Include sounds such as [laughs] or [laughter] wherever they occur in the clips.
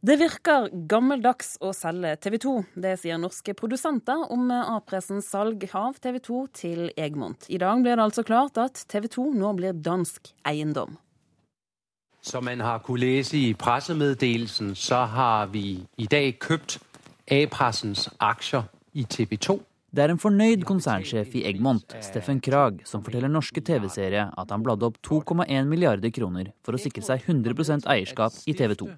Det virker gammeldags å selge TV 2. Det sier norske produsenter om A-pressens salg av TV 2 til Egmont. I dag blir det altså klart at TV 2 nå blir dansk eiendom. Som man har kunnet lese i pressemeddelelsen, så har vi i dag kjøpt A-pressens aksjer i TV 2. Det er en fornøyd konsernsjef i Egmont, Steffen Krag, som forteller norske TV-seere at han bladde opp 2,1 milliarder kroner for å sikre seg 100% eierskap i TV 2.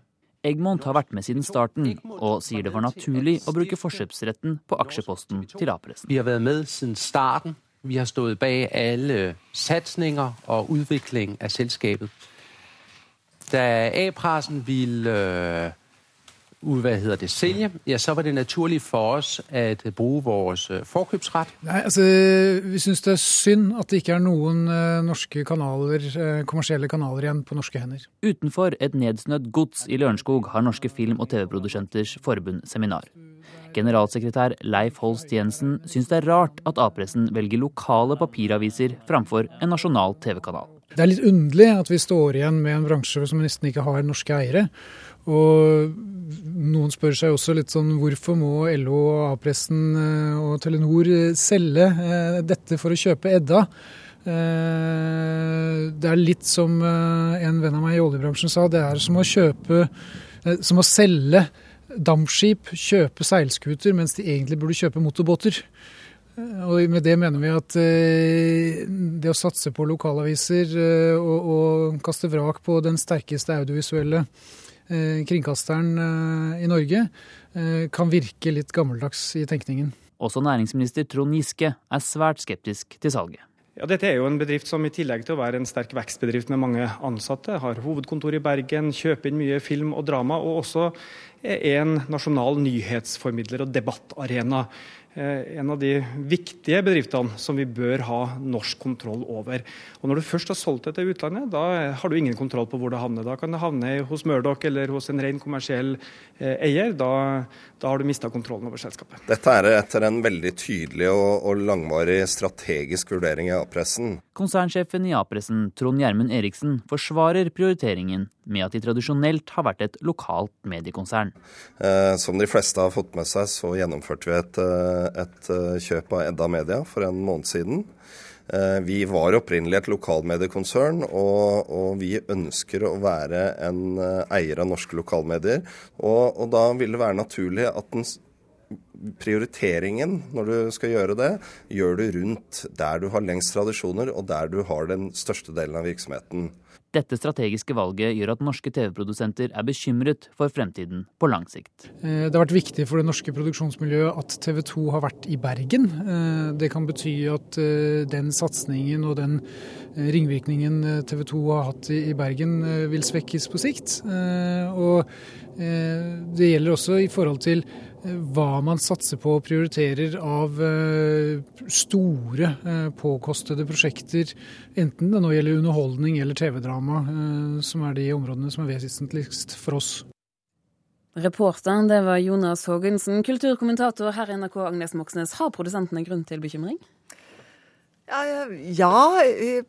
Egmont har vært med siden starten, og sier det var naturlig å bruke forkjøpsretten på aksjeposten til A-pressen. Vi har vært med siden starten. Vi har stått bak alle satsinger og utvikling av selskapet. Da A-pressen ville øh, hva heter det, sælge, ja, så var det naturligt for os at bruge vores forkøbsret. forkjøpsrett. Nei, altså, Vi syns det er synd at det ikke er noen uh, norske kanaler, kommersielle kanaler igjen på norske hender. Utenfor et nedsnødd gods i Lørenskog har Norske film- og TV-produsenters forbund seminar. Generalsekretær Leif Holst Jensen syns det er rart at A-pressen velger lokale papiraviser framfor en nasjonal TV-kanal. Det er litt underlig at vi står igjen med en bransje som nesten ikke har norske eiere. Og noen spør seg også litt sånn hvorfor må LO A-pressen eh, og Telenor eh, selge eh, dette for å kjøpe Edda? Det er litt som en venn av meg i oljebransjen sa, det er som å kjøpe Som å selge dampskip, kjøpe seilskuter, mens de egentlig burde kjøpe motorbåter. Og med det mener vi at det å satse på lokalaviser og, og kaste vrak på den sterkeste audiovisuelle kringkasteren eh, i Norge, eh, kan virke litt gammeldags i tenkningen. Også næringsminister Trond Giske er svært skeptisk til salget. Ja, dette er jo en bedrift som i tillegg til å være en sterk vekstbedrift med mange ansatte, har hovedkontor i Bergen, kjøper inn mye film og drama, og også er en nasjonal nyhetsformidler og debattarena. Eh, en av de viktige bedriftene som vi bør ha norsk kontroll over. Og Når du først har solgt det til utlandet, da har du ingen kontroll på hvor det havner. Da kan det havne hos Murdoch eller hos en ren kommersiell eh, eier. Da, da har du mista kontrollen over selskapet. Dette er etter en veldig tydelig og, og langvarig strategisk vurdering i A-pressen. Konsernsjefen i A-pressen, Trond Gjermund Eriksen, forsvarer prioriteringen med at de tradisjonelt har vært et lokalt mediekonsern. Eh, som de fleste har fått med seg, så gjennomførte vi et, eh, et eh, kjøp av Edda Media for en måned siden. Vi var opprinnelig et lokalmediekonsern, og, og, vi ønsker å være en eier av norske lokalmedier. Og, og da vil det være naturlig at den prioriteringen når du skal gjøre det, gjør du rundt der du har lengst tradisjoner, og der du har den største delen av virksomheten. Dette strategiske valget gjør at norske TV-produsenter er bekymret for fremtiden på lang sikt. Eh, det har vært viktig for det norske produksjonsmiljøet at TV 2 har vært i Bergen. Eh, det kan bety at eh, den satsingen og den ringvirkningen TV 2 har hatt i Bergen vil svekkes på sikt. Og det gjelder også i forhold til hva man satser på og prioriterer av eh, store, eh, påkostede prosjekter, enten det nå gjelder underholdning eller TV-drama, eh, som er de områdene som er vesentligst for oss. Reporteren det var Jonas Haagensen. Kulturkommentator her i NRK Agnes Moxnes. Har produsentene grunn til bekymring? Ja,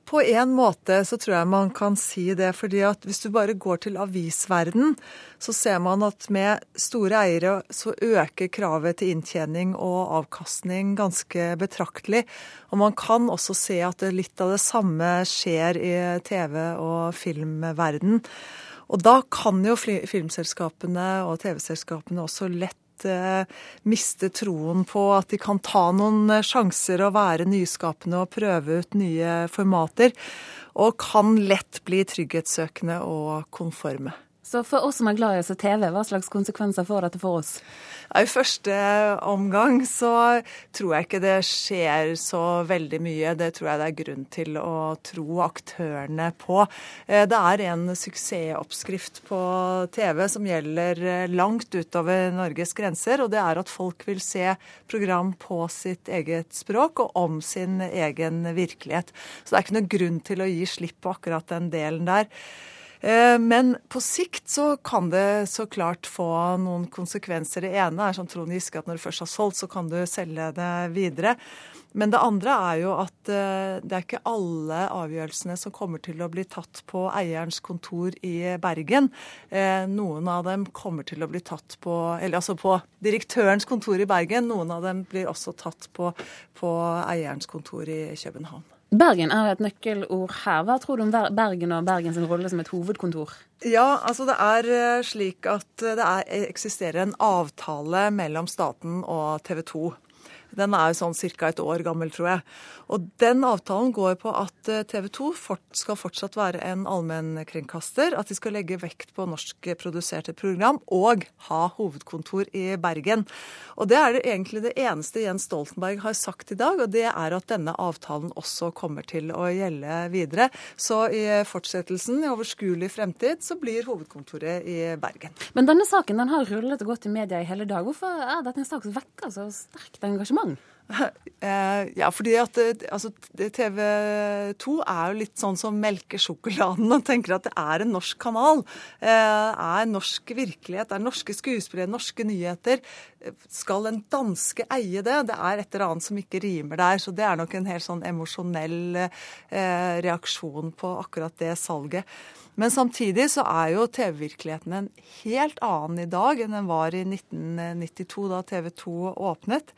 på en måte så tror jeg man kan si det. fordi at hvis du bare går til avisverden, så ser man at med store eiere så øker kravet til inntjening og avkastning ganske betraktelig. Og man kan også se at litt av det samme skjer i TV- og filmverden. Og da kan jo filmselskapene og TV-selskapene også lett Eh, miste troen på at de kan ta noen eh, sjanser og være nyskapende og prøve ut nye formater. Og kan lett bli trygghetssøkende og konforme. Så for oss som er glad i å se TV, hva slags konsekvenser får dette for oss? I første omgang så tror jeg ikke det skjer så veldig mye. Det tror jeg det er grunn til å tro aktørene på. Eh, det er en suksessoppskrift på TV som gjelder eh, langt utover Norges grenser, og det er at folk vil se program på sitt eget språk og om sin egen virkelighet. Så det er ikke noen grunn til å gi slipp på akkurat den delen der. Eh, men på sikt så kan det så klart få noen konsekvenser. Det ene er som Trond Giske at når du først har solgt, så kan du selge det videre. Men det andre er jo at eh, det er ikke alle avgjørelsene som kommer til å bli tatt på eierens kontor i Bergen. Eh, noen av dem kommer til å bli tatt på eller altså på direktørens kontor i Bergen. Noen av dem blir også tatt på, på eierens kontor i København. Bergen er et nøkkelord her. Hva tror du om Bergen og Bergens rolle som et hovedkontor? Ja, altså det er eh, slik at det er, eksisterer en avtale mellom staten og TV 2. Den er jo sånn ca. et år gammel, tror jeg. Og den avtalen går på at eh, TV 2 skal fortsatt være en allmennkringkaster. At de skal legge vekt på norskproduserte program og ha hovedkontor i Bergen. Og det er det egentlig det eneste Jens Stoltenberg har sagt i dag, og det er at denne avtalen også kommer til å gjelde videre. Så i fortsettelsen, i overskuelig fremtid, så blir hovedkontoret i Bergen. Men denne saken den har rullet og gått i media i hele dag. Hvorfor er dette en sak som vekker så sterkt engasjement? [laughs] Eh, ja, fordi at eh, altså, TV 2 er jo litt sånn som melker sjokoladen og tenker at det er en norsk kanal. Eh, er norsk virkelighet, er norske skuespillere, norske nyheter. Skal en danske eie det? Det er et eller annet som ikke rimer der. Så det er nok en helt sånn emosjonell reaksjon på akkurat det salget. Men samtidig så er jo TV-virkeligheten en helt annen i dag enn den var i 1992, da TV 2 åpnet.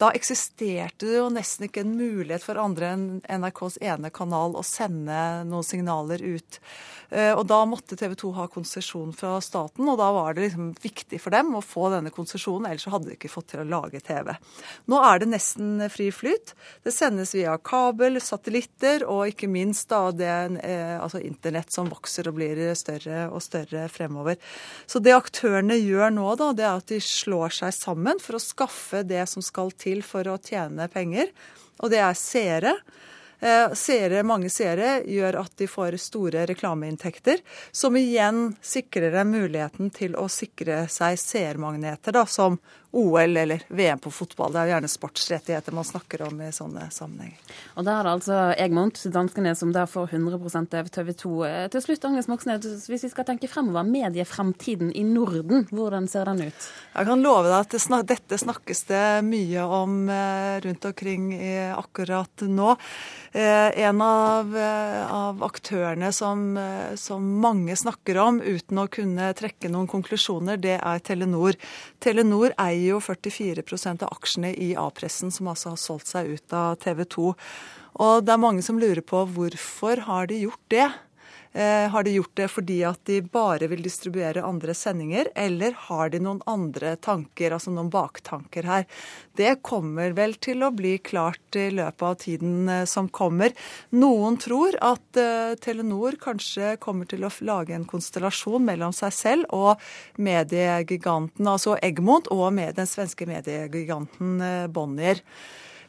Da eksisterte det jo nesten ikke en mulighet for andre enn NRKs ene kanal å sende noen signaler ut. Eh, og da måtte TV 2 ha konsesjon fra staten, og da var det liksom viktig for dem å få denne konsesjonen, ellers hadde de ikke fått til å lage TV. Nå er det nesten fri flyt. Det sendes via kabel, satellitter og ikke minst da det, eh, altså internett som vokser og blir større og større fremover. Så det aktørene gjør nå, da, det er at de slår seg sammen for å skaffe det som skal til for å tjene penger, og det er seere. Eh, seere, mange seere gjør at de får store reklameinntekter, som igjen sikrer dem muligheten til å sikre seg seermagneter, som OL eller VM på fotball. Det er jo gjerne sportsrettigheter man snakker om i sånne sammenhenger. Og da er det altså Egmont, danskene, som der får 100 av TV 2. Eh, til slutt, Agnes Moxnes, hvis vi skal tenke fremover, mediefremtiden i Norden, hvordan ser den ut? Jeg kan love deg at det snak dette snakkes det mye om eh, rundt omkring akkurat nå. Eh, en av, av aktørene som, som mange snakker om uten å kunne trekke noen konklusjoner, det er Telenor. Telenor eier eier jo 44% av aksjene i A-pressen, som altså har solgt seg ut av TV 2. Og det er mange som lurer på hvorfor har de gjort det? Eh, har de gjort det fordi at de bare vil distribuere andre sendinger, eller har de noen andre tanker, altså noen baktanker her? Det kommer vel til å bli klart i løpet av tiden eh, som kommer. Noen tror at eh, Telenor kanskje kommer til å lage en konstellasjon mellom seg selv og mediegiganten, altså Egmont, og med den svenske mediegiganten Bonnier.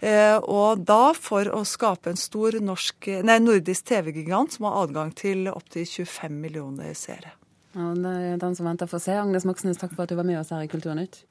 Eh, og da, for å skape en stor norsk, nei, nordisk TV-gigant som har adgang til opptil 25 millioner seere. Ja, det er den som venter for å se. Agnes Moxnes, takk for at du var med oss her i Kulturnytt.